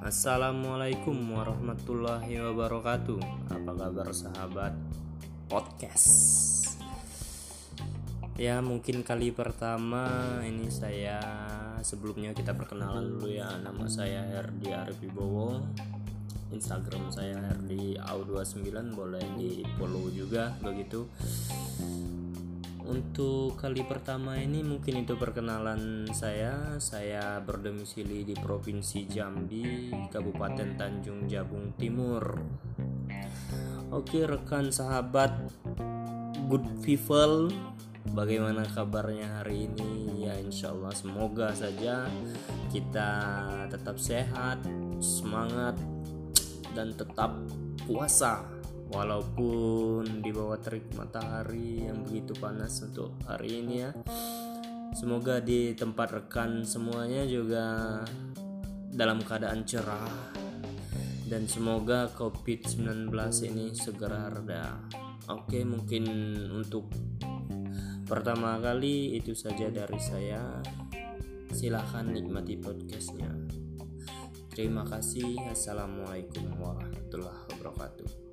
Assalamualaikum warahmatullahi wabarakatuh. Apa kabar sahabat podcast? Ya, mungkin kali pertama ini saya sebelumnya kita perkenalan dulu ya. Nama saya Herdi Arif Wibowo. Instagram saya Herdi Au29 boleh di follow juga begitu untuk kali pertama ini mungkin itu perkenalan saya. Saya berdomisili di Provinsi Jambi, Kabupaten Tanjung Jabung Timur. Oke, rekan sahabat good people, bagaimana kabarnya hari ini? Ya, insya Allah semoga saja kita tetap sehat, semangat, dan tetap puasa walaupun di bawah terik matahari yang begitu panas untuk hari ini ya. Semoga di tempat rekan semuanya juga dalam keadaan cerah. Dan semoga covid-19 ini segera reda. Oke mungkin untuk pertama kali itu saja dari saya. Silahkan nikmati podcastnya. Terima kasih. Assalamualaikum warahmatullahi wabarakatuh